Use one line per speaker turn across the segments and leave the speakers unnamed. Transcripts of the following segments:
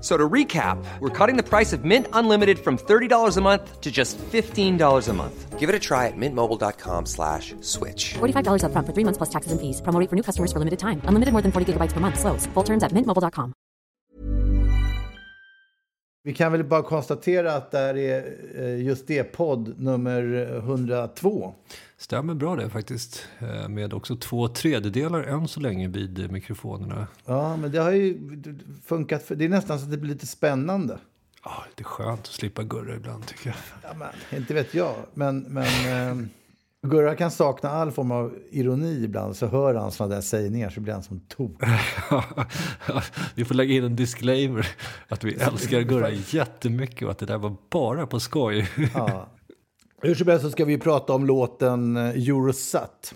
So to recap, we're cutting the price of Mint Unlimited from $30 a month to just $15 a month. Give it a try at mintmobile.com slash switch.
$45 upfront for three months plus taxes and fees. Promo for new customers for limited time. Unlimited more than 40 gigabytes per month. Slows. Full terms at mintmobile.com.
Vi kan väl bara konstatera att det här är eh, just det podd nummer 102.
Stämmer bra det faktiskt. Eh, Med också två tredjedelar än så länge vid mikrofonerna.
Ja, men det har ju funkat. För, det är nästan så att det blir lite spännande.
Ja, det är skönt att slippa gurra ibland tycker jag.
Ja, men, inte vet jag, men, men eh, Gurra kan sakna all form av ironi ibland. Så hör han sådana där sägningar så blir han som tok.
Vi får lägga in en disclaimer att vi älskar Gurra jättemycket och att det där var bara på skoj.
Ja. Hur som helst så ska vi prata om låten eh, Eurosat.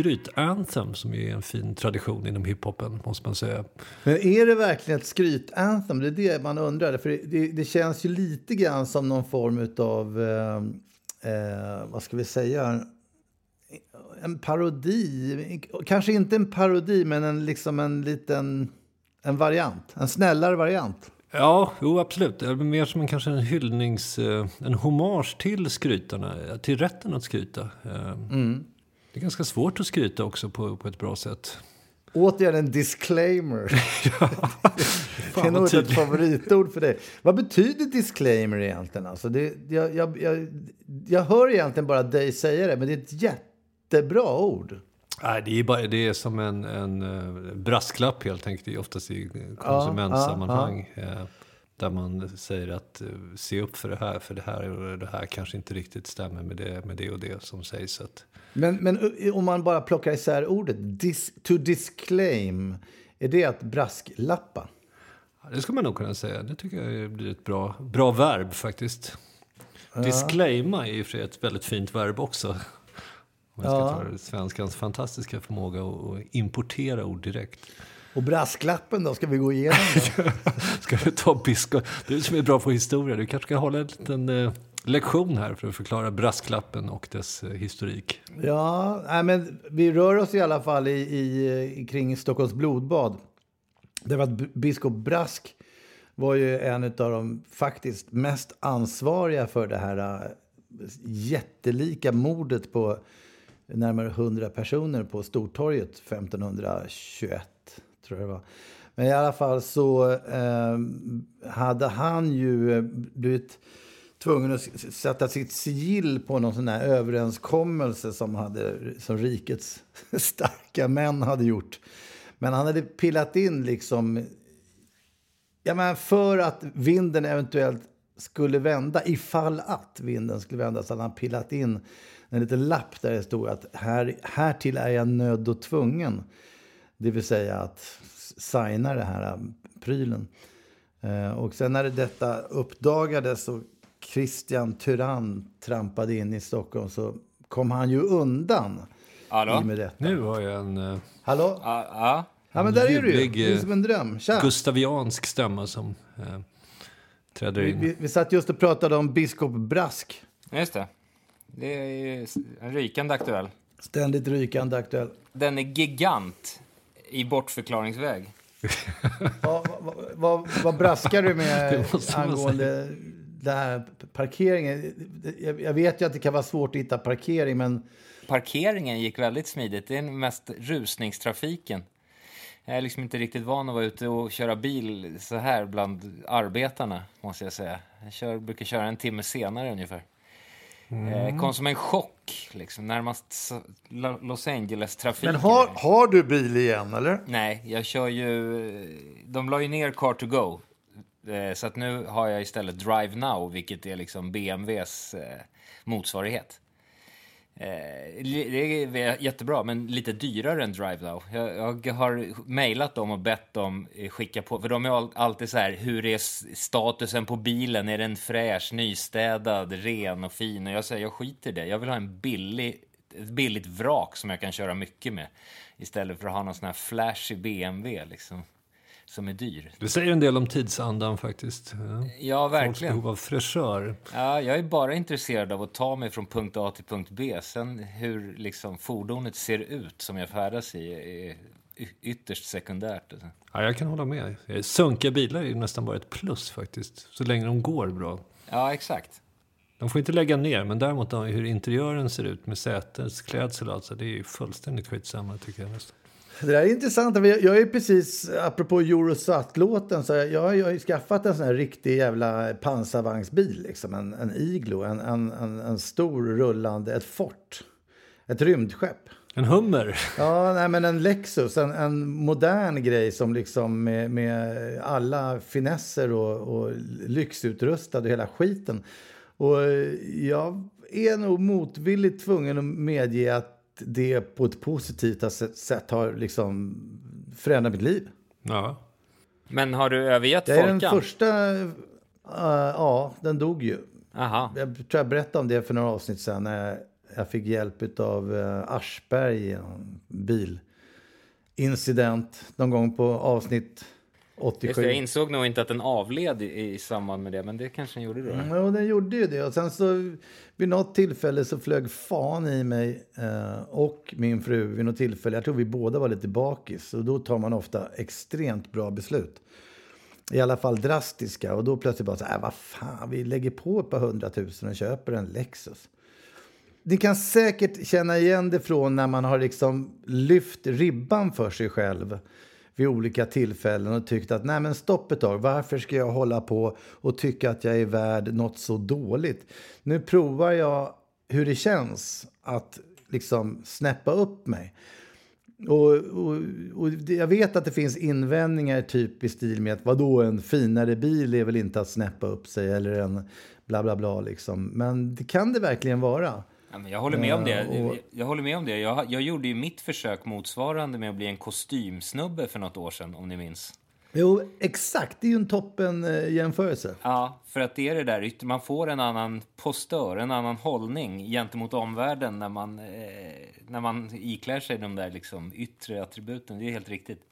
Skryt-anthem som är en fin tradition inom hiphopen måste man säga.
Men är det verkligen ett skryt-anthem? Det är det man undrar. För det, det, det känns ju lite grann som någon form av, eh, eh, vad ska vi säga, en parodi. Kanske inte en parodi, men en, liksom en liten en variant. En snällare variant.
Ja, jo, absolut. Det är mer som en, kanske en hyllnings... eh, En hommage till skrytarna, till rätten att skryta. Eh, Det är ganska svårt att skryta också på, på ett bra sätt.
Återigen en disclaimer. det är nog ett favoritord för dig. Vad betyder disclaimer egentligen? Alltså det, jag, jag, jag, jag hör egentligen bara dig säga det, men det är ett jättebra ord.
Nej, det är, bara, det är som en, en eh, brasklapp helt enkelt, oftast i konsumentsammanhang. eh, Där man säger att eh, se upp för det här, för det här och det här kanske inte riktigt stämmer med det, med det och det som sägs. Att,
Men, men uh, om man bara plockar isär ordet, dis, to disclaim, är det att brasklappa?
ja, det ska man nog kunna säga. Det tycker jag blir ett bra, bra verb faktiskt. Disclaima är ju för ett väldigt fint verb också. Om jag ska ta det, svenskans fantastiska förmåga att importera ord direkt.
Och brasklappen då, ska vi gå igenom?
Ska vi ta biskop? Du som är bra på historia, du kanske ska hålla en liten eh, lektion här för att förklara brasklappen och dess eh, historik.
Ja, nej, men vi rör oss i alla fall i, i, kring Stockholms blodbad. Därför att biskop Brask var ju en av de faktiskt mest ansvariga för det här jättelika mordet på närmare 100 personer på Stortorget 1521, tror jag det var. Men i alla fall så eh, hade han ju eh, blivit tvungen att sätta sitt sigill på någon sån här överenskommelse som, hade, som rikets starka män hade gjort. Men han hade pillat in liksom... Ja, men för att vinden eventuellt skulle vända, ifall att vinden skulle vända, så hade han pillat in en liten lapp där det stod att här, härtill är jag nödd och tvungen. Det vill säga att signa det här prylen. Eh, och sen när detta uppdagades och Christian Tyrann trampade in i Stockholm så kom han ju undan
Hallå?
i med detta.
Nu har jag en eh,
Hallå?
Ja, ja.
Ja, men där är du ju. Det är
eh,
som en dröm. Tja!
gustaviansk stämma som eh, träder
Vi,
in.
vi, vi satt just och pratade om biskop Brask.
just det. Det är en rykande aktuell.
Ständigt rykande aktuell.
Den är gigant i bortförklaringsväg.
Ja, vad, vad, vad braskar du med
Det
angående den här parkeringen? Jag, jag vet ju att det kan vara svårt att hitta parkering, men
Parkeringen gick väldigt smidigt. Det är mest rusningstrafiken. Jag är liksom inte riktigt van att vara ute och köra bil så här bland arbetarna, måste jag säga. Jag kör, brukar köra en timme senare ungefär. Mm. Eh, kom som en chock, liksom, närmast Los Angeles-trafiken.
Men har, har du bil igen, eller?
Nej, jag kör ju... De la ju ner Car to Go. Eh, så att nu har jag istället Drive Now, vilket är liksom BMWs eh, motsvarighet. Eh, det är jättebra, men lite dyrare än Drive Now. Jag, jag har mejlat dem och bett dem eh, skicka på, för de är alltid så här, hur är statusen på bilen? Är den fräsch, nystädad, ren och fin? Och jag säger, jag skiter i det. Jag vill ha en billig, ett billigt vrak som jag kan köra mycket med. Istället för att ha någon sån här flashig BMW liksom som är dyr.
Det säger en del om tidsandan faktiskt.
Ja, ja verkligen. Folks
behov av fräschör.
Ja, jag är bara intresserad av att ta mig från punkt A till punkt B. Sen hur liksom fordonet ser ut som jag färdas i är ytterst sekundärt.
Ja, jag kan hålla med. Sunkiga bilar är nästan bara ett plus faktiskt. Så länge de går bra.
Ja, exakt.
De får inte lägga ner, men däremot hur interiören ser ut med sätets klädsel alltså, det är fullständigt skitsamma tycker jag nästan.
Det där är intressant. Jag är precis, apropå Eurosat-låten, så jag, jag har skaffat en sån här riktig jävla pansarvagnsbil. Liksom. En, en Iglo, en, en, en, en stor rullande, ett fort. Ett rymdskepp.
En Hummer?
Ja, nej, men en Lexus. En, en modern grej som liksom med, med alla finesser och, och lyxutrustad och hela skiten. Och jag är nog motvilligt tvungen att medge att det på ett positivt sätt har liksom förändrat mitt liv.
Ja.
Men har du övergett
Folkan? Det är den första... Uh, ja, den dog ju.
Aha.
Jag tror jag berättade om det för några avsnitt sen när jag fick hjälp av uh, Aschberg i en bilincident någon gång på avsnitt 87. Just det,
jag insåg nog inte att den avled i, i samband med det, men det kanske den gjorde då.
Mm, ja, den gjorde ju det. Och sen så vid något tillfälle så flög fan i mig eh, och min fru vid något tillfälle. Jag tror vi båda var lite bakis och då tar man ofta extremt bra beslut. I alla fall drastiska och då plötsligt bara så här, äh, vad fan, vi lägger på ett par hundratusen och köper en Lexus. Ni kan säkert känna igen det från när man har liksom lyft ribban för sig själv vid olika tillfällen och tyckt att nej men stopp ett tag, varför ska jag hålla på och tycka att jag är värd något så dåligt? Nu provar jag hur det känns att liksom snäppa upp mig. Och, och, och, jag vet att det finns invändningar typ i stil med att vadå en finare bil är väl inte att snäppa upp sig eller en bla bla bla liksom. Men det kan det verkligen vara.
Ja, jag håller med om det. Och... Jag håller med om det. Jag, jag gjorde ju mitt försök motsvarande med att bli en kostymsnubbe för något år sedan, om ni minns.
Jo, exakt. Det är ju en toppen eh, jämförelse.
Ja, för att det är det där, man får en annan postör, en annan hållning gentemot omvärlden när man, eh, när man iklär sig de där liksom yttre attributen. Det är helt riktigt.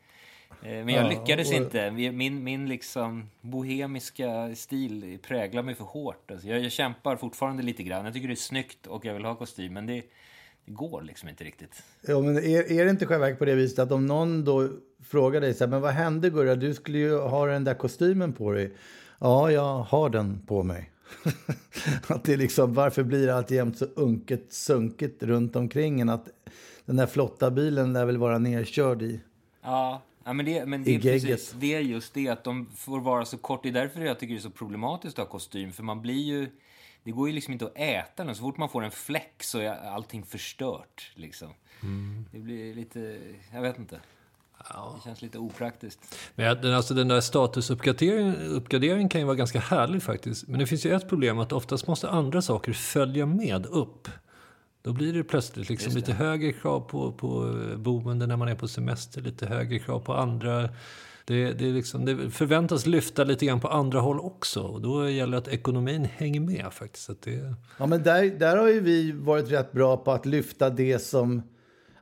Eh, men jag ja, lyckades och... inte. Min, min liksom bohemiska stil präglar mig för hårt. Alltså jag, jag, kämpar fortfarande lite grann. Jag tycker det är snyggt och jag vill ha kostym, men det, det går liksom inte riktigt.
Ja, men är, är det inte själva på det viset att om någon då frågar dig så här, men vad hände Gurra? Du skulle ju ha den där kostymen på dig. Ja, jag har den på mig. att det liksom, varför blir det alltid jämt så unket, sunkigt runt omkring en? Att den där flotta bilen lär väl vara nerkörd i.
Ja, Ja, men det, men det är precis det är just det att de får vara så kort. Det är därför jag tycker det är så problematiskt att ha kostym. För man blir ju... Det går ju liksom inte att äta den. Så fort man får en fläck så är allting förstört. Liksom. Mm. Det blir lite... Jag vet inte. Ja. Det känns lite opraktiskt.
Men den, alltså den där statusuppgraderingen kan ju vara ganska härlig faktiskt. Men det finns ju ett problem att oftast måste andra saker följa med upp. Då blir det plötsligt liksom lite högre krav på, på boende när man är på semester, lite högre krav på andra. Det, det, liksom, det förväntas lyfta lite grann på andra håll också. Och då gäller det att ekonomin hänger med faktiskt. Att det...
Ja, men där, där har ju vi varit rätt bra på att lyfta det som...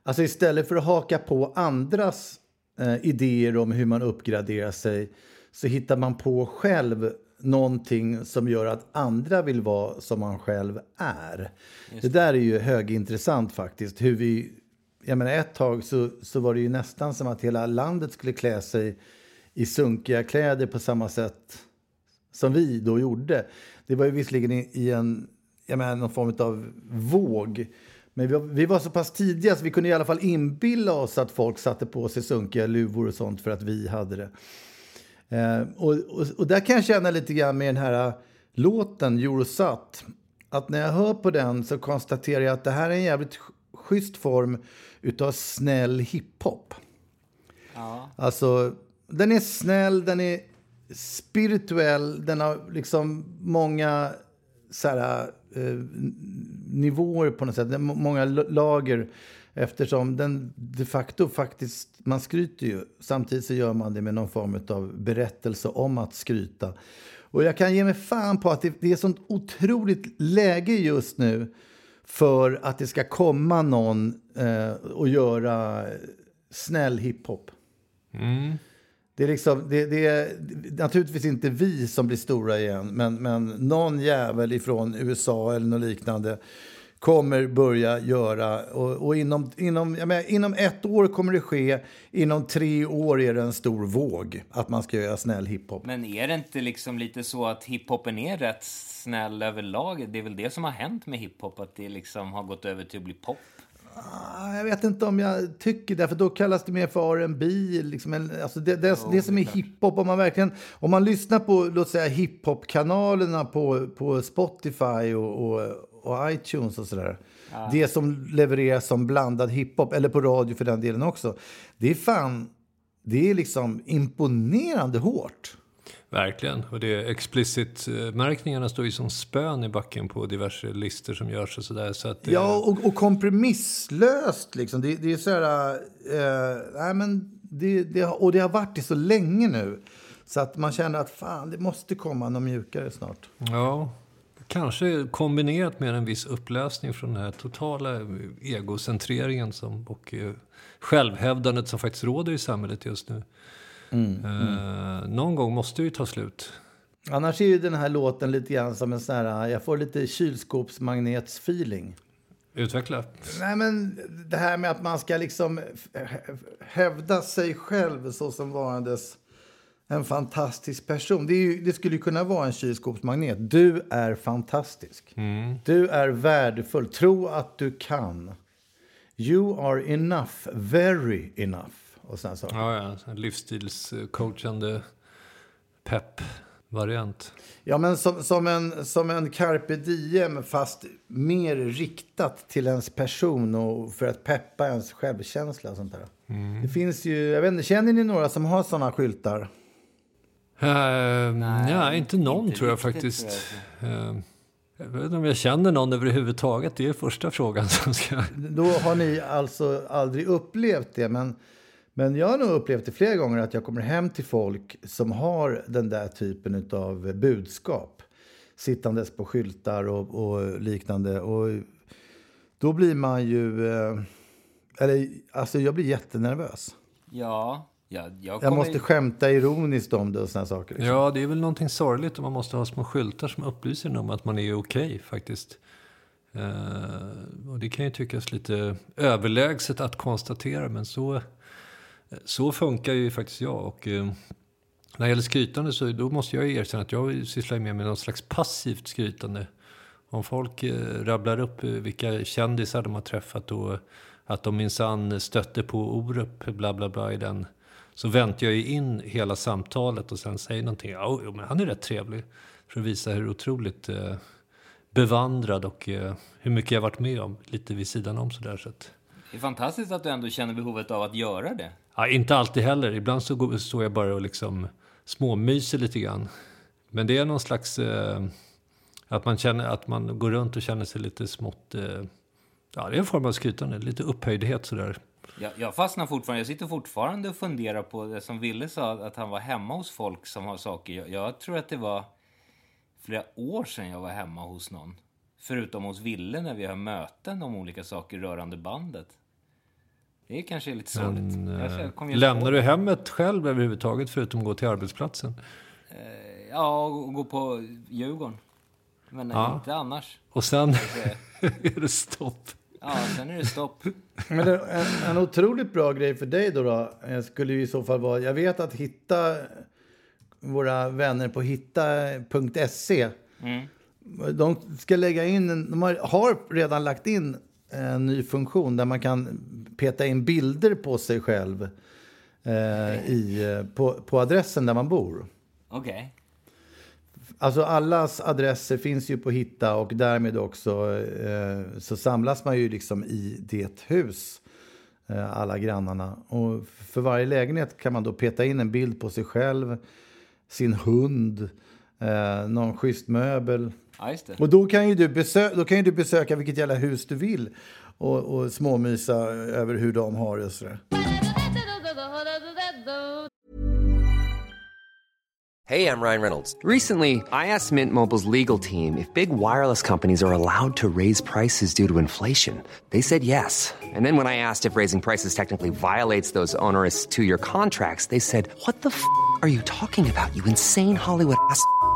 Alltså istället för att haka på andras eh, idéer om hur man uppgraderar sig så hittar man på själv någonting som gör att andra vill vara som man själv är. Det. det. där är ju högintressant faktiskt. Hur vi, jag menar ett tag så, så var det ju nästan som att hela landet skulle klä sig i sunkiga kläder på samma sätt som vi då gjorde. Det var ju visserligen i, en, jag menar, någon form av våg Men vi, vi, var så pass tidiga så vi kunde i alla fall inbilla oss att folk satte på sig sunkiga luvor och sånt för att vi hade det. Eh, och, och, och, där kan jag känna lite grann med den här låten Eurosat. Att när jag hör på den så konstaterar jag att det här är en jävligt schysst form utav snäll hiphop. Ja. Alltså, den är snäll, den är spirituell, den har liksom många så här, eh, nivåer på något sätt, många lager. Eftersom den de facto faktiskt, man skryter ju. Samtidigt så gör man det med någon form av berättelse om att skryta. Och jag kan ge mig fan på att det, det är sånt otroligt läge just nu för att det ska komma någon eh, och göra snäll hiphop. Mm. Det är, liksom, det, det, är naturligtvis inte vi som blir stora igen, men, men någon jävel ifrån USA eller något liknande kommer börja göra. Och, och inom, inom, menar, inom ett år kommer det ske, inom tre år är det en stor våg att man ska göra snäll hiphop.
Men är det inte liksom lite så att hiphopen är rätt snäll överlag? Det är väl det som har hänt med hiphop, att det liksom har gått över till att bli pop?
Ah, jag vet inte om jag tycker det, för då kallas det mer för R&B. Liksom, alltså det, det, oh, det som är hiphop, om man verkligen om man lyssnar på låt säga hiphop-kanalerna på, på Spotify och, och, och iTunes och sådär. Ah. Det som levereras som blandad hiphop, eller på radio för den delen också. Det är fan, det är liksom imponerande hårt.
Verkligen. Och det explicit-märkningarna står ju som spön i backen på diverse listor som görs och sådär. Så att
det... Ja, och, och kompromisslöst liksom. Det, det är så här... Eh, nej, men det, det, och det har varit det så länge nu. Så att man känner att fan, det måste komma något mjukare snart.
Ja, kanske kombinerat med en viss upplösning från den här totala egocentreringen som, och eh, självhävdandet som faktiskt råder i samhället just nu. Mm, uh, någon gång måste ju ta slut.
Annars är ju den här låten lite grann som en sån här, jag får lite kylskåpsmagnets-feeling.
Utveckla.
Nej, men det här med att man ska liksom hävda sig själv så som varandes en fantastisk person. Det, ju, det skulle kunna vara en kylskåpsmagnet. Du är fantastisk. Mm. Du är värdefull. Tro att du kan. You are enough, very enough och sådana saker.
Ja, ja. Livsstilscoachande pepp-variant.
Ja, men som, som, en, som en carpe diem fast mer riktat till ens person och för att peppa ens självkänsla och sånt där. Mm. Det finns ju, jag vet inte, känner ni några som har sådana skyltar? Uh,
nej, ja, inte någon inte tror jag faktiskt. Tror jag. Uh, jag vet inte om jag känner någon överhuvudtaget. Det är första frågan som ska...
Då har ni alltså aldrig upplevt det, men men jag har nog upplevt det flera gånger att jag kommer hem till folk som har den där typen av budskap sittandes på skyltar och, och liknande. Och då blir man ju... Eh, eller, alltså jag blir jättenervös.
Ja, ja
jag, kommer... jag måste skämta ironiskt om det och såna saker.
Liksom. Ja, det är väl någonting sorgligt om man måste ha små skyltar som upplyser en om att man är okej okay, faktiskt. Uh, och det kan ju tyckas lite överlägset att konstatera, men så så funkar ju faktiskt jag. Och, eh, när det gäller skrytande så då måste jag erkänna att jag sysslar mer med någon slags passivt skrytande. Om folk eh, rabblar upp eh, vilka kändisar de har träffat och att de minsann stötte på Orup, bla bla bla i den. Så väntar jag ju in hela samtalet och sen säger någonting. Ja, jo, men han är rätt trevlig. För att visa hur otroligt eh, bevandrad och eh, hur mycket jag varit med om. Lite vid sidan om sådär. Så att...
Det är fantastiskt att du ändå känner behovet av att göra det.
Ja, inte alltid heller. Ibland så står jag bara och liksom småmyser lite grann. Men det är någon slags... Eh, att, man känner, att man går runt och känner sig lite smått... Eh, ja, det är en form av skrytande. Lite upphöjdhet sådär.
Jag, jag fastnar fortfarande. Jag sitter fortfarande och funderar på det som Ville sa, att han var hemma hos folk som har saker. Jag, jag tror att det var flera år sedan jag var hemma hos någon. Förutom hos Ville när vi har möten om olika saker rörande bandet. Det är kanske lite sorgligt.
Men, äh, lämnar du hemmet själv överhuvudtaget förutom att gå till arbetsplatsen?
Uh, ja, och gå på Djurgården. Men ja. inte annars.
Och sen är det stopp.
Ja, sen är det stopp.
Men en, en otroligt bra grej för dig då, då skulle ju i så fall vara... Jag vet att hitta våra vänner på hitta.se. Mm. De ska lägga in, de har, har redan lagt in en ny funktion där man kan peta in bilder på sig själv eh, i, eh, på, på adressen där man bor.
Okej. Okay.
Alltså allas adresser finns ju på Hitta och därmed också eh, så samlas man ju liksom i det hus, eh, alla grannarna. Och för varje lägenhet kan man då peta in en bild på sig själv, sin hund, eh, någon schysst möbel.
Ja,
och då kan, ju du besö- då kan ju du besöka vilket jävla hus du vill och, och småmysa över hur de har det och sådär.
Hey, I'm Ryan Reynolds. Recently, I asked Mint Mobile's legal team if big wireless companies are allowed to raise prices due to inflation. They said yes. And then when I asked if raising prices technically violates those onerous two-year contracts, they said, "What the f*** are you talking about? You insane Hollywood ass."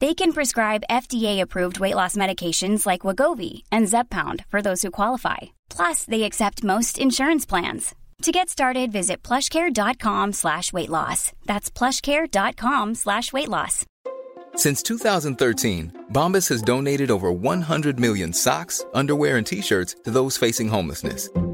They can prescribe FDA-approved weight loss medications like Wagovi and Zepbound for those who qualify. Plus, they accept most insurance plans. To get started, visit plushcare.com slash weight loss. That's plushcare.com slash weight loss.
Since 2013, Bombas has donated over 100 million socks, underwear, and T-shirts to those facing homelessness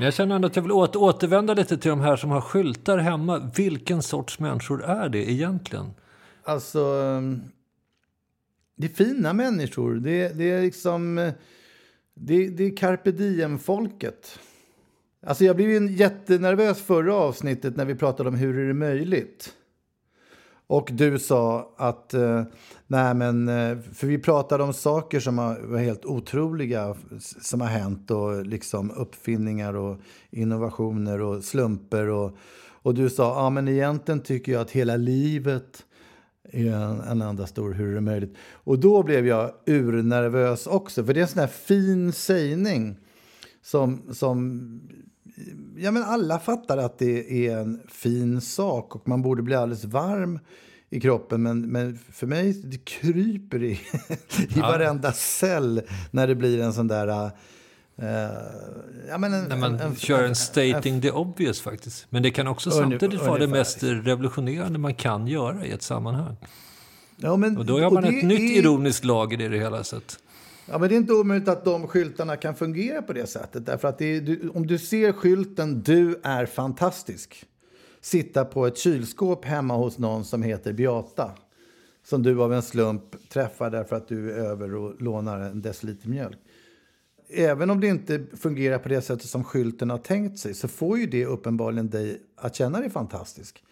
Men jag känner ändå att jag vill åter, återvända lite till de här som har skyltar hemma. Vilken sorts människor är det egentligen?
Alltså, ehm, det är fina människor. Det, det är liksom... Eh, det, det är carpe diem-folket. Alltså jag blev ju jättenervös förra avsnittet när vi pratade om hur är det möjligt. Och du sa att, eh, nej men, eh, för vi pratade om saker som var helt otroliga som har hänt och liksom uppfinningar och innovationer och slumper och, och du sa, ja men egentligen tycker jag att hela livet är en, en enda stor hur är det möjligt. Och då blev jag urnervös också, för det är en sån här fin sägning som, som ja, men alla fattar att det är en fin sak och man borde bli alldeles varm i kroppen. Men, men för mig det kryper i, i varenda cell när det blir en sån där... Uh,
ja, men en, när man en, en, kör en stating the obvious faktiskt. Men det kan också samtidigt vara det mest revolutionerande man kan göra i ett sammanhang. Ja, men, och då har man ett nytt är... ironiskt lager i det hela. sätt.
Ja, men det är inte omöjligt att de skyltarna kan fungera på det sättet. Därför att är, du, om du ser skylten “Du är fantastisk” sitta på ett kylskåp hemma hos någon som heter Beata som du av en slump träffar därför att du är över och lånar en deciliter mjölk. Även om det inte fungerar på det sättet som skylten har tänkt sig så får ju det uppenbarligen dig att känna dig fantastisk.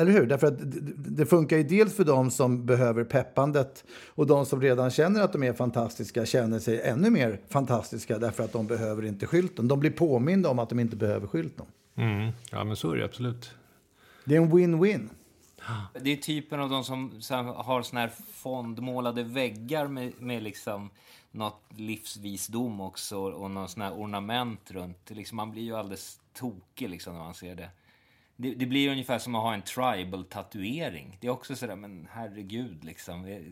Eller hur? Därför att det funkar ju dels för dem som behöver peppandet och de som redan känner att de är fantastiska känner sig ännu mer fantastiska därför att de behöver inte skylten. De blir påminda om att de inte behöver skylten.
Mm. Ja, men så är det absolut.
Det är en win-win.
Det är typen av de som har såna här fondmålade väggar med, med liksom något livsvisdom också och någon sån här ornament runt. Liksom, man blir ju alldeles tokig liksom när man ser det. Det, det blir ungefär som att ha en tribal-tatuering. Det är också sådär, men herregud, liksom. Är,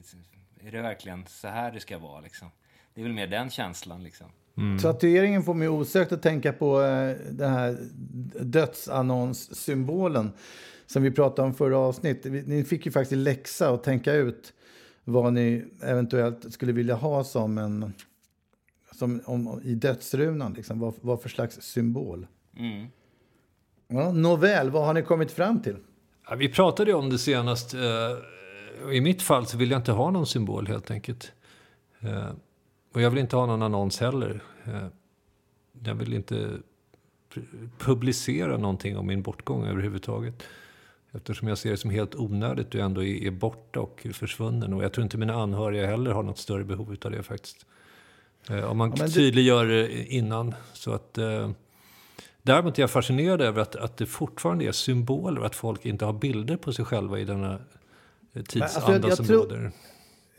är det verkligen så här det ska vara? Liksom? Det är väl mer den känslan. Liksom.
Mm. Tatueringen får mig osökt att tänka på eh, den här dödsannonssymbolen som vi pratade om förra avsnittet. Ni fick ju faktiskt läxa att tänka ut vad ni eventuellt skulle vilja ha som en som om, i dödsrunan, liksom, vad, vad för slags symbol. Mm. Ja, nåväl, vad har ni kommit fram till?
Ja, vi pratade om det senast. Eh, I mitt fall så vill jag inte ha någon symbol helt enkelt. Eh, och jag vill inte ha någon annons heller. Eh, jag vill inte publicera någonting om min bortgång överhuvudtaget. Eftersom jag ser det som helt onödigt och ändå är, borta och försvunnen. Och jag tror inte mina anhöriga heller har något större behov av det faktiskt. Om man ja, det... tydliggör det innan. Så att, däremot är jag fascinerad över att, att det fortfarande är symboler att folk inte har bilder på sig själva i denna tidsanda alltså jag, jag som tror, råder.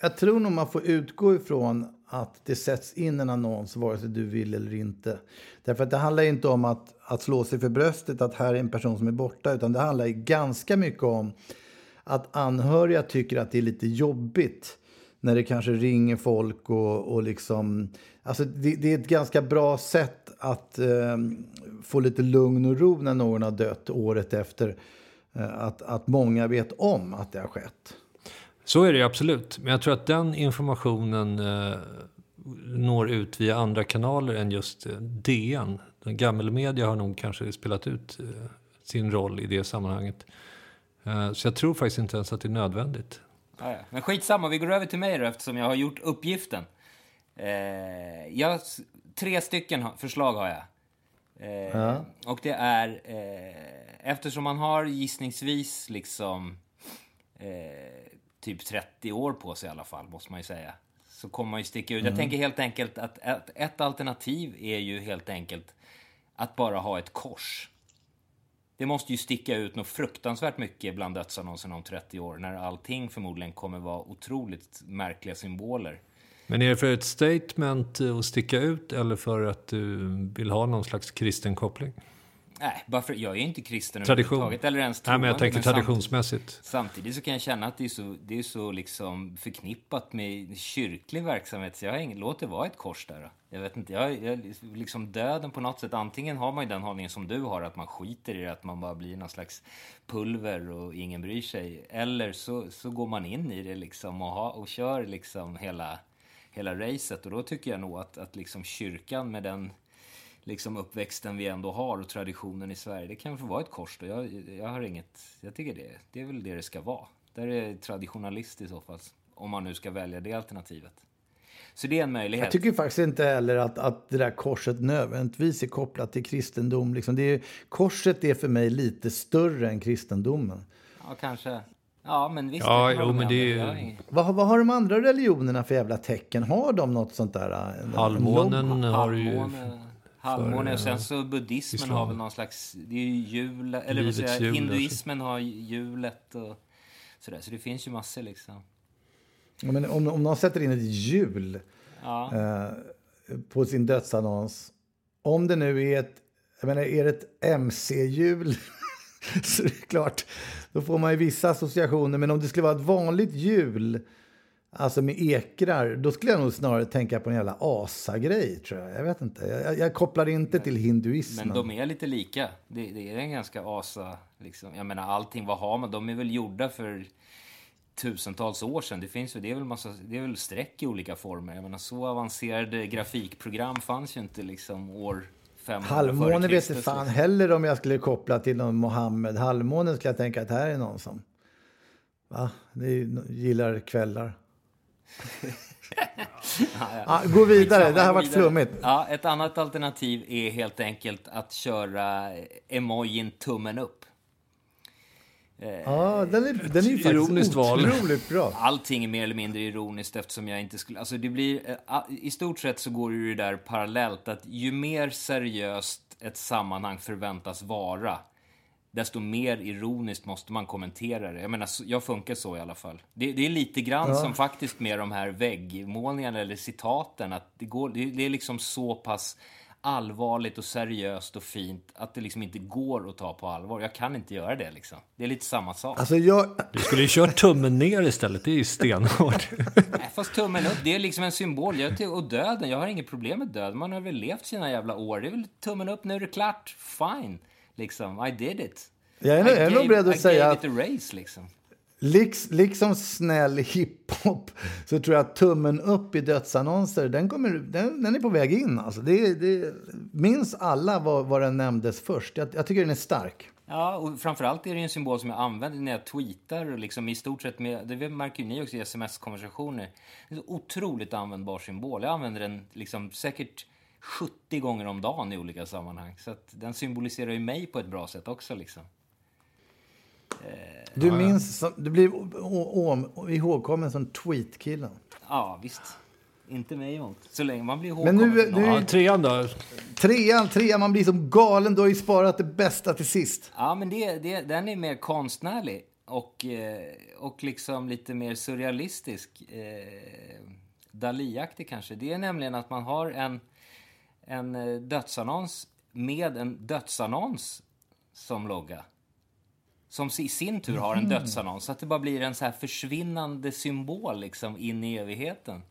Jag tror nog man får utgå ifrån att det sätts in en annons vare sig du vill eller inte. Därför att det handlar inte om att, att slå sig för bröstet att här är en person som är borta utan det handlar ganska mycket om att anhöriga tycker att det är lite jobbigt när det kanske ringer folk och, och liksom... Alltså det, det är ett ganska bra sätt att eh, få lite lugn och ro när någon har dött året efter. Eh, att, att många vet om att det har skett.
Så är det absolut. Men jag tror att den informationen eh, når ut via andra kanaler än just eh, DN. Den gammelmedia har nog kanske spelat ut eh, sin roll i det sammanhanget. Eh, så jag tror faktiskt inte ens att det är nödvändigt.
Ja, ja. Men skitsamma, vi går över till mig då eftersom jag har gjort uppgiften. Eh, jag, tre stycken förslag har jag. Eh, ja. Och det är, eh, eftersom man har gissningsvis liksom eh, typ 30 år på sig i alla fall, måste man ju säga. Så kommer man ju sticka ut. Mm. Jag tänker helt enkelt att ett, ett alternativ är ju helt enkelt att bara ha ett kors. Det måste ju sticka ut något fruktansvärt mycket bland dödsannonserna om 30 år när allting förmodligen kommer vara otroligt märkliga symboler.
Men är det för ett statement att sticka ut eller för att du vill ha någon slags kristen koppling?
Nej, bara för, jag är inte kristen
Tradition. överhuvudtaget. Eller ens troende, Nej, men jag tänkte traditionsmässigt.
Samtidigt, samtidigt, så kan jag känna att det är så, det är så liksom förknippat med kyrklig verksamhet. Så jag har ingen, låt det vara ett kors där. Jag vet inte, jag, jag, liksom döden på något sätt. Antingen har man ju den hållningen som du har, att man skiter i det, att man bara blir någon slags pulver och ingen bryr sig. Eller så, så går man in i det liksom och, ha, och kör liksom hela, hela racet. Och då tycker jag nog att, att liksom kyrkan med den liksom uppväxten vi ändå har och traditionen i Sverige. Det kan få vara ett kors då. Jag, jag har inget, jag tycker det, det är väl det det ska vara. Där är traditionalist i så fall. Om man nu ska välja det alternativet. Så det är en möjlighet.
Jag tycker faktiskt inte heller att, att det där korset nödvändigtvis är kopplat till kristendom. Liksom det är, korset är för mig lite större än kristendomen.
Ja, kanske. Ja, men visst.
Ja, jo, men det är...
vad, vad har de andra religionerna för jävla tecken? Har de något sånt där?
Halvmånen har ju...
Halvmåne och sen så buddhismen islam. har väl någon slags, det är ju jul, eller vad säger jul, hinduismen har hjulet och sådär. Så det finns ju massor liksom.
Ja, men om, om någon sätter in ett hjul ja. eh, på sin dödsannons, om det nu är ett, jag menar, är det ett mc-hjul så det är klart, då får man ju vissa associationer. Men om det skulle vara ett vanligt hjul Alltså med ekrar, då skulle jag nog snarare tänka på en jävla asa-grej tror jag. Jag vet inte. Jag, jag kopplar inte till hinduismen.
Men de är lite lika. Det, det är en ganska asa, liksom. Jag menar allting, vad har man? De är väl gjorda för tusentals år sedan. Det finns ju, det är väl massa, det är väl streck i olika former. Jag menar så avancerade grafikprogram fanns ju inte liksom år 500
Halvmåne vet inte fan heller om jag skulle koppla till någon Mohammed. Halvmånen skulle jag tänka att här är någon som va? Det gillar kvällar ja, gå vidare, det här har varit flummigt.
Ja, ett annat alternativ är helt enkelt att köra emojin tummen upp.
Ja, den är, den är ju faktiskt otroligt bra.
Allting är mer eller mindre ironiskt eftersom jag inte skulle... Alltså det blir, eh, I stort sett så går det där parallellt att ju mer seriöst ett sammanhang förväntas vara, desto mer ironiskt måste man kommentera det. Jag menar, jag funkar så i alla fall. Det, det är lite grann ja. som faktiskt med de här väggmålningarna eller citaten, att det, går, det, det, är liksom så pass allvarligt och seriöst och fint att det liksom inte går att ta på allvar. Jag kan inte göra det liksom. Det är lite samma sak.
Alltså jag...
Du skulle ju kört tummen ner istället, det är ju stenhårt.
Nej, fast tummen upp, det är liksom en symbol. Jag, och döden, jag har inget problem med döden. Man har väl levt sina jävla år. Det är väl tummen upp, nu är det klart. Fine. Liksom, I did it.
Jag är, I är nog beredd att
I
säga
att... Race, liksom.
Liks, liksom snäll hiphop så tror jag att tummen upp i dödsannonser, den, kommer, den, den är på väg in. Alltså det, det, minns alla vad, vad den nämndes först. Jag, jag, tycker den är stark.
Ja, och framförallt är det en symbol som jag använder när jag tweetar. Liksom i stort sett med, det märker ni också i sms-konversationer. Det är en otroligt användbar symbol. Jag använder den liksom säkert 70 gånger om dagen i olika sammanhang. Så att den symboliserar ju mig på ett bra sätt också. Liksom.
Du minns, som- du blir ihågkommen som tweetkillen.
Ja, visst. Inte mig emot. Så länge man blir
Men
ihågkommen
nu,
för något.
nu
Ja, trean då?
trean, trean, man blir som galen. Du har ju sparat det bästa till sist.
Ja, men det, det, den är mer konstnärlig och, eh, och liksom lite mer surrealistisk. Eh, Dali-aktig kanske. Det är nämligen att man har en, en eh, dödsannons med en dödsannons som logga. Som i sin tur har en dödsannons. Så att det bara blir en så här försvinnande symbol liksom in i evigheten.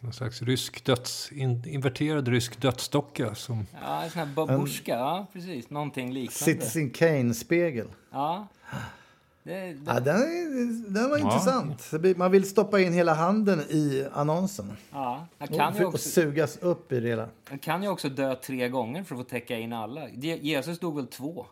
Någon slags rysk döds... In, inverterad rysk dödsdocka som...
Ja, en sån här babusjka. Ja, precis. Någonting liknande.
Citizen Kane-spegel.
Ja. Det, det,
Ja, den, är, den var intressant. Det blir- Man vill stoppa in hela handen i annonsen.
ja. Jag
Och,
kan ju
för- och
också...
sugas upp i det hela.
Man kan ju också dö tre gånger för att få täcka in alla. Je- Jesus dog väl två?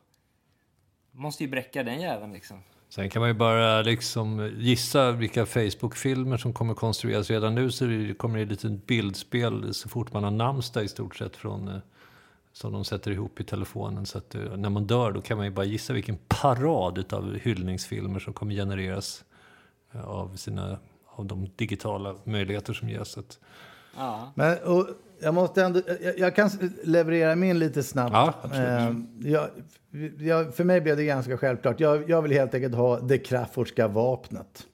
Måste ju bräcka den jäveln liksom.
Sen kan man ju bara liksom gissa vilka Facebook-filmer som kommer konstrueras. Redan nu så kommer det ett litet bildspel så fort man har namnsdag i stort sett från eh, som de sätter ihop i telefonen. Så att eh, när man dör då kan man ju bara gissa vilken parad av hyllningsfilmer som kommer genereras eh, av, sina, av de digitala möjligheter som ges. Så att,
Ja.
Men, och jag, måste ändå, jag, jag kan leverera min lite snabbt.
Ja, absolut.
Eh, jag, jag, för mig blev det ganska självklart. Jag, jag vill helt enkelt ha det Kraftordska vapnet.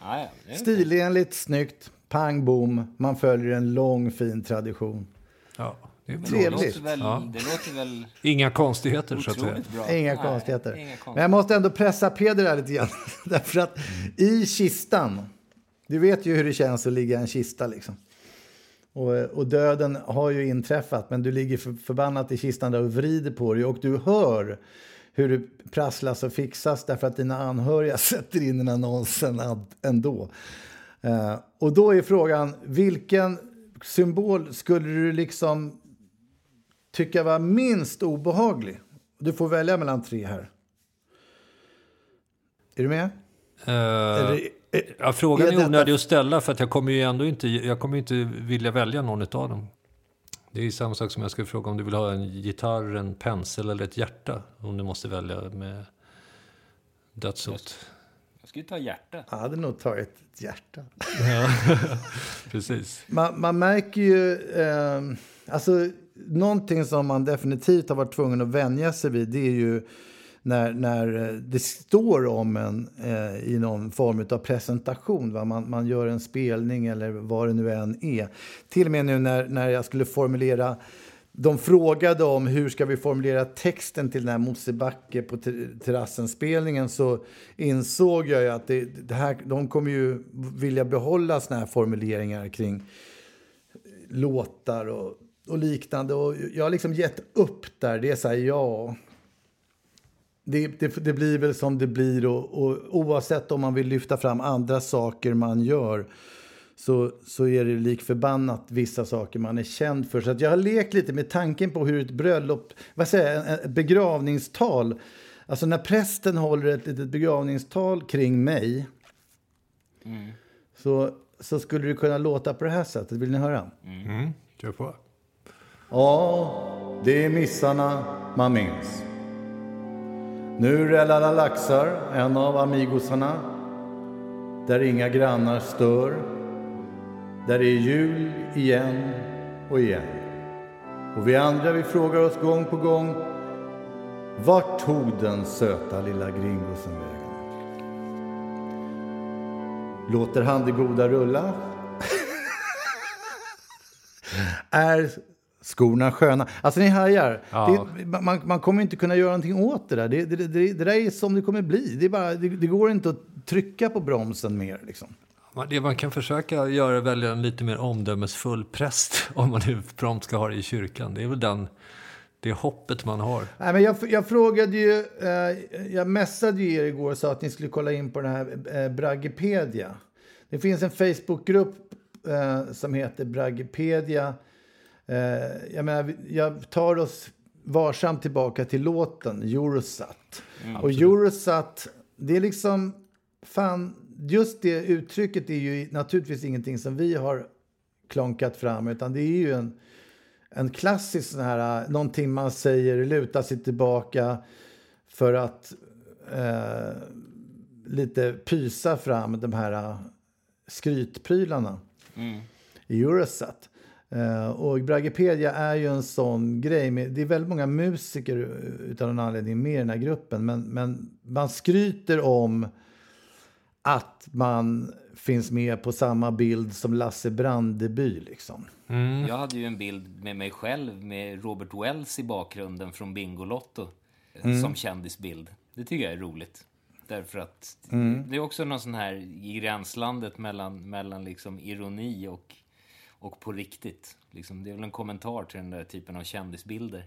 Ja, ja,
Stilenligt, snyggt, pang bom. Man följer en lång fin tradition.
ja, det är väl
Det
Trevligt.
låter väl...
Ja.
Det låter väl
Inga konstigheter så att säga.
bra.
Inga
Nej,
konstigheter.
Inga
Men
konstigheter.
jag måste ändå pressa Peder här lite grann. Därför att i kistan, du vet ju hur det känns att ligga i en kista liksom. Och, och döden har ju inträffat, men du ligger för, förbannat i kistan där och vrider på dig och du hör hur det prasslas och fixas därför att dina anhöriga sätter in en annonsen ändå. Eh, och då är frågan, vilken symbol skulle du liksom tycka var minst obehaglig? Du får välja mellan tre här. Är du med? Eller, eh,
Ja, frågan
Är
är onödig att ställa för att jag kommer ju ändå inte, jag kommer inte vilja välja någon av dem. Det är ju samma sak som jag skulle fråga om du vill ha en gitarr, en pensel eller ett hjärta. Om du måste välja med dödshot.
Jag skulle ta hjärta.
jag hade nog tagit ett hjärta.
Precis.
Man, man märker ju... Eh, alltså, någonting som man definitivt har varit tvungen att vänja sig vid det är ju när, när eh, det står om en eh, i någon form av presentation. Va? Man, man gör en spelning eller vad det nu än är. Till och med nu när, när jag skulle formulera de frågade om hur ska vi formulera texten till den här Mosebacke på ter- terrassen-spelningen så insåg jag ju att det, det här, de kommer ju vilja behålla såna här formuleringar kring låtar och, och liknande. Och jag har liksom gett upp där. Det är så här, ja... Det, det, det blir väl som det blir och, och oavsett om man vill lyfta fram andra saker man gör så, så är det lik förbannat vissa saker man är känd för. Så att jag har lekt lite med tanken på hur ett bröllop, vad säger jag, ett begravningstal, alltså när prästen håller ett litet begravningstal kring mig så, så skulle det kunna låta på det här sättet. Vill ni höra?
Mm, kör på.
Ja, det är missarna man minns. Nu rällar laxar, en av amigosarna, där inga grannar stör. Där det är jul igen och igen. Och vi andra vi frågar oss gång på gång, vart tog den söta lilla gringosen vägen? Låter han det goda rulla? är skorna sköna? Alltså ni hajar.
Ja.
Det, man, man kommer inte kunna göra någonting åt det där. Det, det, det, det där är som det kommer bli. Det, bara, det, går inte att trycka på bromsen mer. Liksom.
Det man kan försöka göra är välja en lite mer omdömesfull präst om man nu prompt ska ha det i kyrkan. Det är väl den, det hoppet man har.
Nej, men jag, jag frågade ju, eh, jag messade ju er igår och sa att ni skulle kolla in på den här eh, Braggepedia. Det finns en Facebookgrupp eh, som heter Braggepedia. Eh, jag, menar, jag tar oss varsamt tillbaka till låten Eurosat. och Eurosat, det är liksom, fan, just det uttrycket är ju naturligtvis ingenting som vi har klonkat fram, utan det är ju en en klassisk sån här, någonting man säger, luta sig tillbaka för att eh, lite pysa fram de här skrytprylarna mm. i Eurosat. Uh, och Braggepedia är ju en sån grej. Med, det är väldigt många musiker utan någon anledning med i den här gruppen. Men, men man skryter om att man finns med på samma bild som Lasse Brandeby. Liksom.
Mm. Jag hade ju en bild med mig själv med Robert Wells i bakgrunden från Bingolotto mm. som kändisbild. Det tycker jag är roligt. Därför att mm. det är också någon sån här i gränslandet mellan, mellan liksom ironi och, och på riktigt. Liksom, det är väl en kommentar till den där typen av kändisbilder.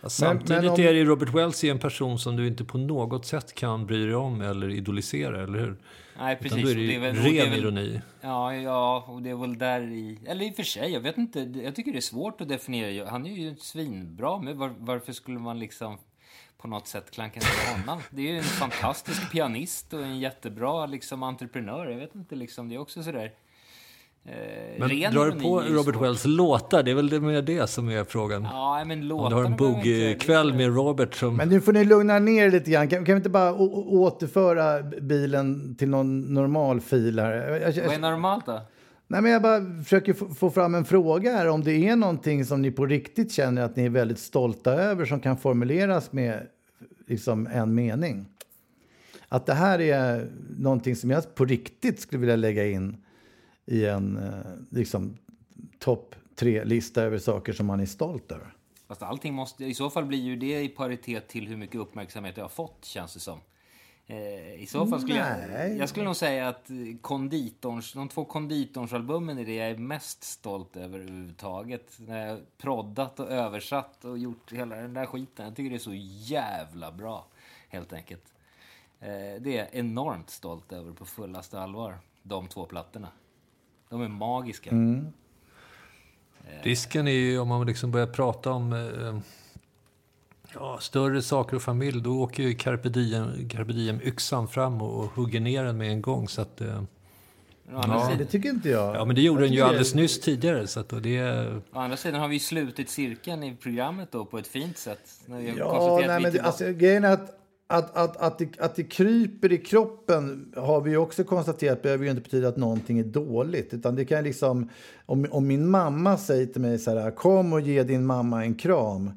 Ja, samtidigt men, men om... är det Robert Wells en person som du inte på något sätt kan bry dig om eller idolisera, eller hur?
Nej, precis.
Utan då är det, det är väl, ren det är väl, ironi.
Ja, ja, och det är väl där i... Eller i och för sig, jag vet inte. Jag tycker det är svårt att definiera. Han är ju svinbra, men var, varför skulle man liksom på något sätt klanka ner honom. Det är ju en fantastisk pianist och en jättebra liksom, entreprenör. Jag vet inte, liksom, det är också sådär...
Eh, men drar du på Robert Wells låtar? Det är väl det med det som är frågan?
Ja, men låtarna...
Om du har en boogie-kväll med Robert som...
Men nu får ni lugna ner lite grann. Kan, kan vi inte bara återföra bilen till någon normal fil här? Jag,
jag, Vad är normalt då?
Nej, men jag bara försöker få fram en fråga här. Om det är någonting som ni på riktigt känner att ni är väldigt stolta över som kan formuleras med liksom en mening. Att det här är någonting som jag på riktigt skulle vilja lägga in i en eh, liksom, topp tre-lista över saker som man är stolt över.
Fast allting måste, i så fall blir ju det i paritet till hur mycket uppmärksamhet jag har fått, känns det som. Eh, I så fall skulle jag, jag skulle nog säga att konditorns, de två konditornsalbumen är det jag är mest stolt över överhuvudtaget. När jag proddat och översatt och gjort hela den där skiten. Jag tycker det är så jävla bra, helt enkelt. Eh, det är jag enormt stolt över på fullaste allvar, de två plattorna. De är magiska. Mm.
Risken är ju om man liksom börjar prata om eh, ja, större saker och familj, då åker ju carpe diem, carpe diem yxan fram och, och hugger ner den med en gång. Så att, eh,
Ja, det tycker inte jag.
Ja, men det gjorde jag den ju alldeles det... nyss tidigare. Så att det...
Å andra sidan har vi slutit cirkeln i programmet då på ett fint sätt.
När vi ja, nej, men det, alltså, grejen är att, att, att, att, det, att det kryper i kroppen har vi också konstaterat behöver ju inte betyda att någonting är dåligt. Utan det kan liksom, om, om min mamma säger till mig så här, kom och ge din mamma en kram.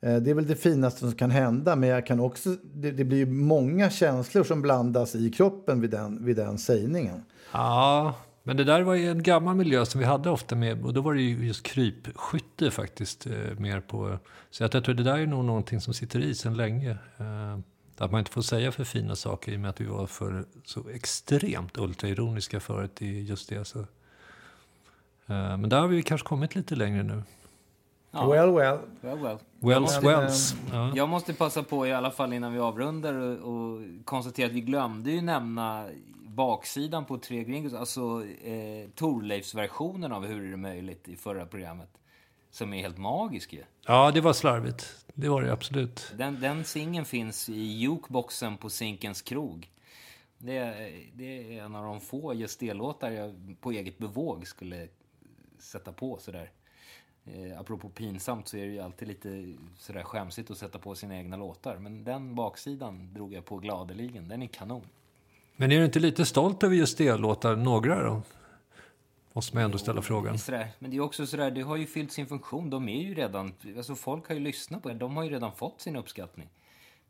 Eh, det är väl det finaste som kan hända, men jag kan också, det, det blir många känslor som blandas i kroppen vid den, vid den sägningen.
Ja, men det där var ju en gammal miljö som vi hade ofta med, och då var det ju just krypskytte faktiskt. Eh, mer på, så jag tror det där är nog någonting som sitter i sedan länge. Eh, att man inte får säga för fina saker i och med att vi var för så extremt ultraironiska förut i just det. Så. Eh, men där har vi kanske kommit lite längre nu.
Ja. Well, well.
well, well.
Wells, wells.
Ja. Jag måste passa på i alla fall innan vi avrundar och, och konstatera att vi glömde ju nämna baksidan på Tre Gringos, alltså eh, Torleifs-versionen av Hur är det möjligt i förra programmet. Som är helt magisk ju.
Ja, det var slarvigt. Det var det absolut.
Den, den singeln finns i jukeboxen på Zinkens krog. Det är, det är en av de få just låtar jag på eget bevåg skulle sätta på sådär. Eh, apropå pinsamt så är det ju alltid lite sådär skämsigt att sätta på sina egna låtar. Men den baksidan drog jag på gladeligen. Den är kanon.
Men är du inte lite stolt över just låtar, några då? Måste man ändå ställa frågan.
Sådär. Men det är också sådär, det har ju fyllt sin funktion. De är ju redan, alltså folk har ju lyssnat på det. De har ju redan fått sin uppskattning.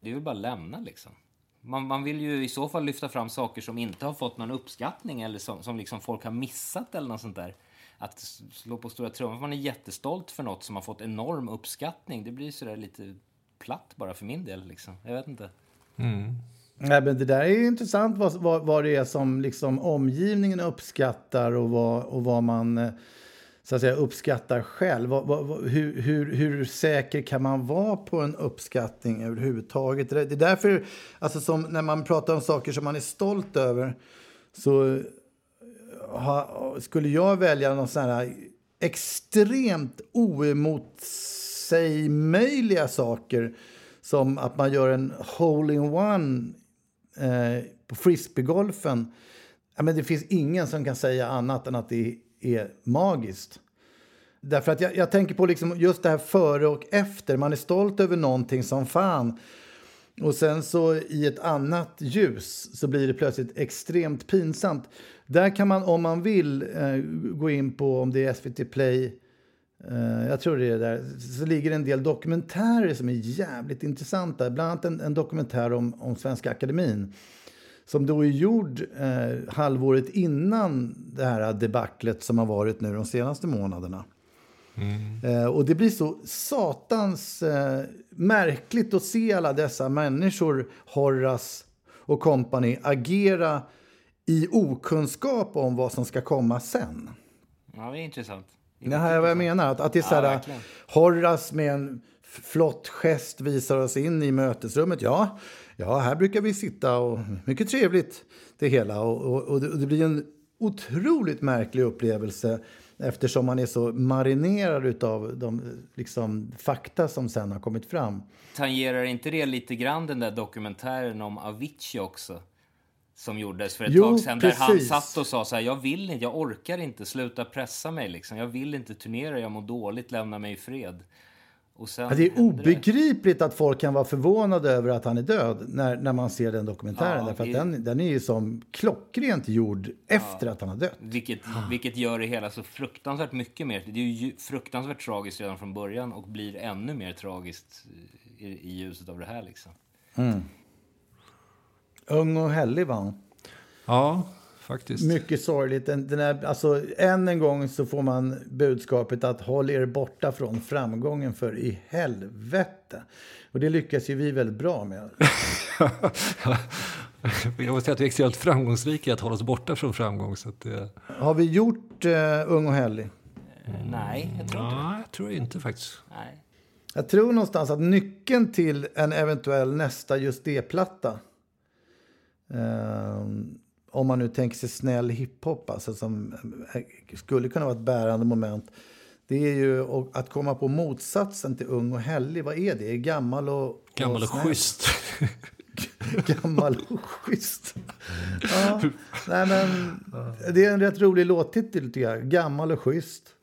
Det är väl bara att lämna liksom. Man, man vill ju i så fall lyfta fram saker som inte har fått någon uppskattning eller som, som liksom folk har missat eller något sånt där att slå på stora trumman. Man är jättestolt för något som har fått enorm uppskattning. Det blir sådär lite platt bara för min del. Liksom. Jag vet inte.
Mm. Nej, men det där är ju intressant vad, vad, vad det är som liksom omgivningen uppskattar och vad, och vad man eh, så att säga, uppskattar själv. Vad, vad, hur, hur, hur säker kan man vara på en uppskattning överhuvudtaget? Det är därför, alltså som när man pratar om saker som man är stolt över så eh, ha, skulle jag välja någon sån här extremt oemotsägmöjliga saker som att man gör en hole-in-one eh, på frisbeegolfen. Ja, men det finns ingen som kan säga annat än att det är magiskt. därför att jag, jag tänker på liksom just det här före och efter. Man är stolt över någonting som fan. Och sen så i ett annat ljus så blir det plötsligt extremt pinsamt. Där kan man om man vill eh, gå in på om det är SVT Play Uh, jag tror det är där. Så ligger en del dokumentärer som är jävligt intressanta. Bland annat en, en dokumentär om, om Svenska Akademin. Som då är gjord uh, halvåret innan det här debaclet som har varit nu de senaste månaderna. Mm. Uh, och det blir så satans märkligt att se alla dessa människor, Horras och kompani, agera i okunskap om vad som ska komma sen.
Ja, det är intressant.
Det här är vad jag menar. Att, att det är så här, ja, Horace med en flott gest visar oss in i mötesrummet. Ja, ja, här brukar vi sitta och mycket trevligt det hela. Och, och, och, det, och det, blir en otroligt märklig upplevelse eftersom man är så marinerad av de liksom, fakta som sen har kommit fram.
Tangerar inte det lite grann den där dokumentären om Avicii också? Som gjordes för ett
jo,
tag sedan.
Precis.
Där han satt och sa så här, jag vill inte, jag orkar inte, sluta pressa mig liksom. Jag vill inte turnera, jag mår dåligt, lämna mig i fred.
Ja, det är obegripligt det. att folk kan vara förvånade över att han är död när, när man ser den dokumentären. Ja, därför att den, den är ju som klockrent gjord efter ja, att han har dött.
Vilket, vilket gör det hela så fruktansvärt mycket mer. Det är ju fruktansvärt tragiskt redan från början och blir ännu mer tragiskt i, i ljuset av det här liksom. Mm.
Ung och hellig var hon.
Ja, faktiskt.
Mycket sorgligt. Den, den är, alltså, än en gång så får man budskapet att håll er borta från framgången för i helvete. Och det lyckas ju vi väldigt bra med.
Jag måste säga att vi är extremt framgångsrika i att hålla oss borta från framgång. Så det...
Har vi gjort uh, Ung och hellig?
Uh, nej, jag tror inte
Nej, jag tror inte faktiskt.
Nej.
Jag tror någonstans att nyckeln till en eventuell nästa just det-platta Um, om man nu tänker sig snäll hiphop, alltså, som skulle kunna vara ett bärande moment. Det är ju att komma på motsatsen till ung och hellig. Vad är det? Gammal och
Gammal och, och schysst.
Gammal och schysst. Ja, nej men, det är en rätt rolig låttitel, tycker jag. Gammal och schysst.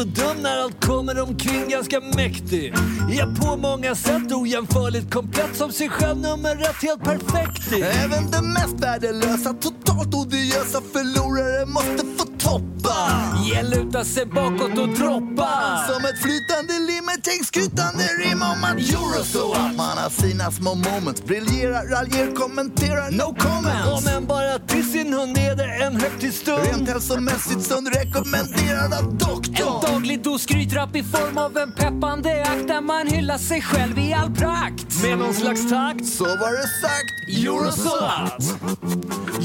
Så dum när allt kommer omkring ganska mäktig. Ja, på många sätt ojämförligt komplett som sig själv nummer ett helt perfekt i
Även det mest värdelösa, totalt odiösa förlorare måste få toppa.
Ja, luta sig bakåt och droppa.
Som ett flytande lim, ett skrytande rim om att euro så att man har sina små moments. Briljerar, raljerar, kommenterar, no comments.
Ja, men bara till sin hund är det en högtidsstund.
Rent hälsomässigt sund rekommenderad av doktorn.
En daglig dos skrytrapp i form av en peppande akt där man hyllar sig själv i all prakt. Med någon slags takt.
Så var det sagt.
Eurosat!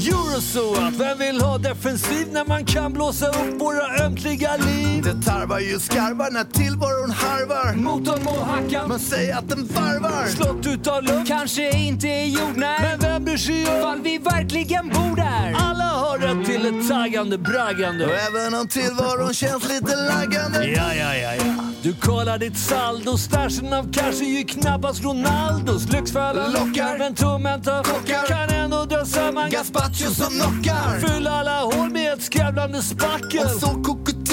Eurosat! Vem vill ha defensiv när man kan blåsa upp våra ömkliga liv?
Det tarvar ju skarvar när tillvaron harvar.
Motorn må hacka,
men säg att den varvar.
Slott utav luft, kanske inte är jordnär. Men vem bryr sig om fall vi verkligen bor där? Alla har rätt till ett taggande, braggande.
Och även om tillvaron känns lite laggande.
Ja, ja, ja, ja. Du kollar ditt saldo, stashen av cash är ju knappast Ronaldos. Lyxfällan
lockar,
men tummen tar. Kan ändå dra samman
gazpacho som knockar.
Fyll alla hål skrävlande spackel.
Och så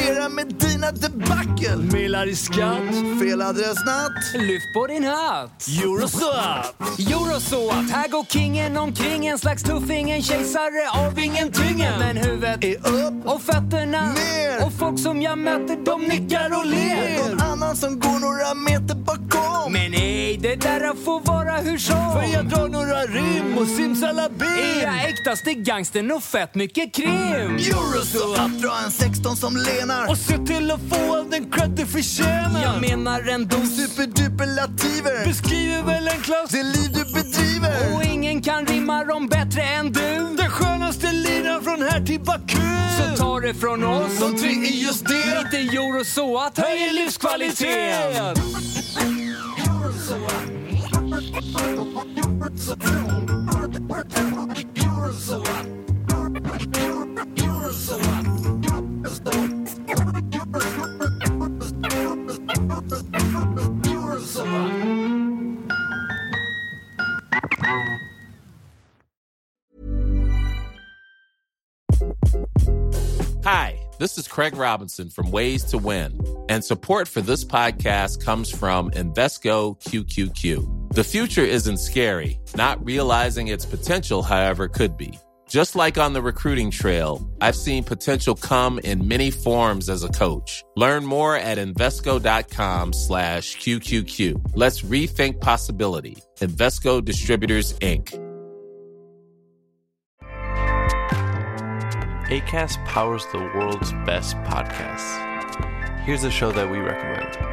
kokettera med dina debacle.
Millar i skatt.
Fel adress natt.
Lyft på din hatt. Euroswap. Euroswap. Här går kingen omkring en slags tuffing, en kejsare av ingentingen. Men huvudet
är upp
och fötterna
ner.
Och folk som jag möter de nickar och ler.
Någon annan som går några meter bakom.
Men nej, det där får vara hur som. För jag drar några rim och simsalabim. Är jag äktaste gangstern och fett mycket krim.
Euroswap. Dra en 16 som lenar.
Och se till att få all den cred du förtjänar. Jag menar en dos
superduperlativer.
Beskriver väl en klass.
Det liv du bedriver.
Och ingen kan rimma dem bättre än du. Den skönaste linan från här till Baku. Så ta det från oss.
De tre är just det.
Lite euro så att höjer livskvaliteten. Zuma.
Hi, this is Craig Robinson from Ways to Win, and support for this podcast comes from Investco QQQ. The future isn't scary, not realizing its potential, however, could be. Just like on the recruiting trail, I've seen potential come in many forms as a coach. Learn more at Invesco.com slash QQQ. Let's rethink possibility. Invesco Distributors, Inc.
ACAST powers the world's best podcasts. Here's a show that we recommend.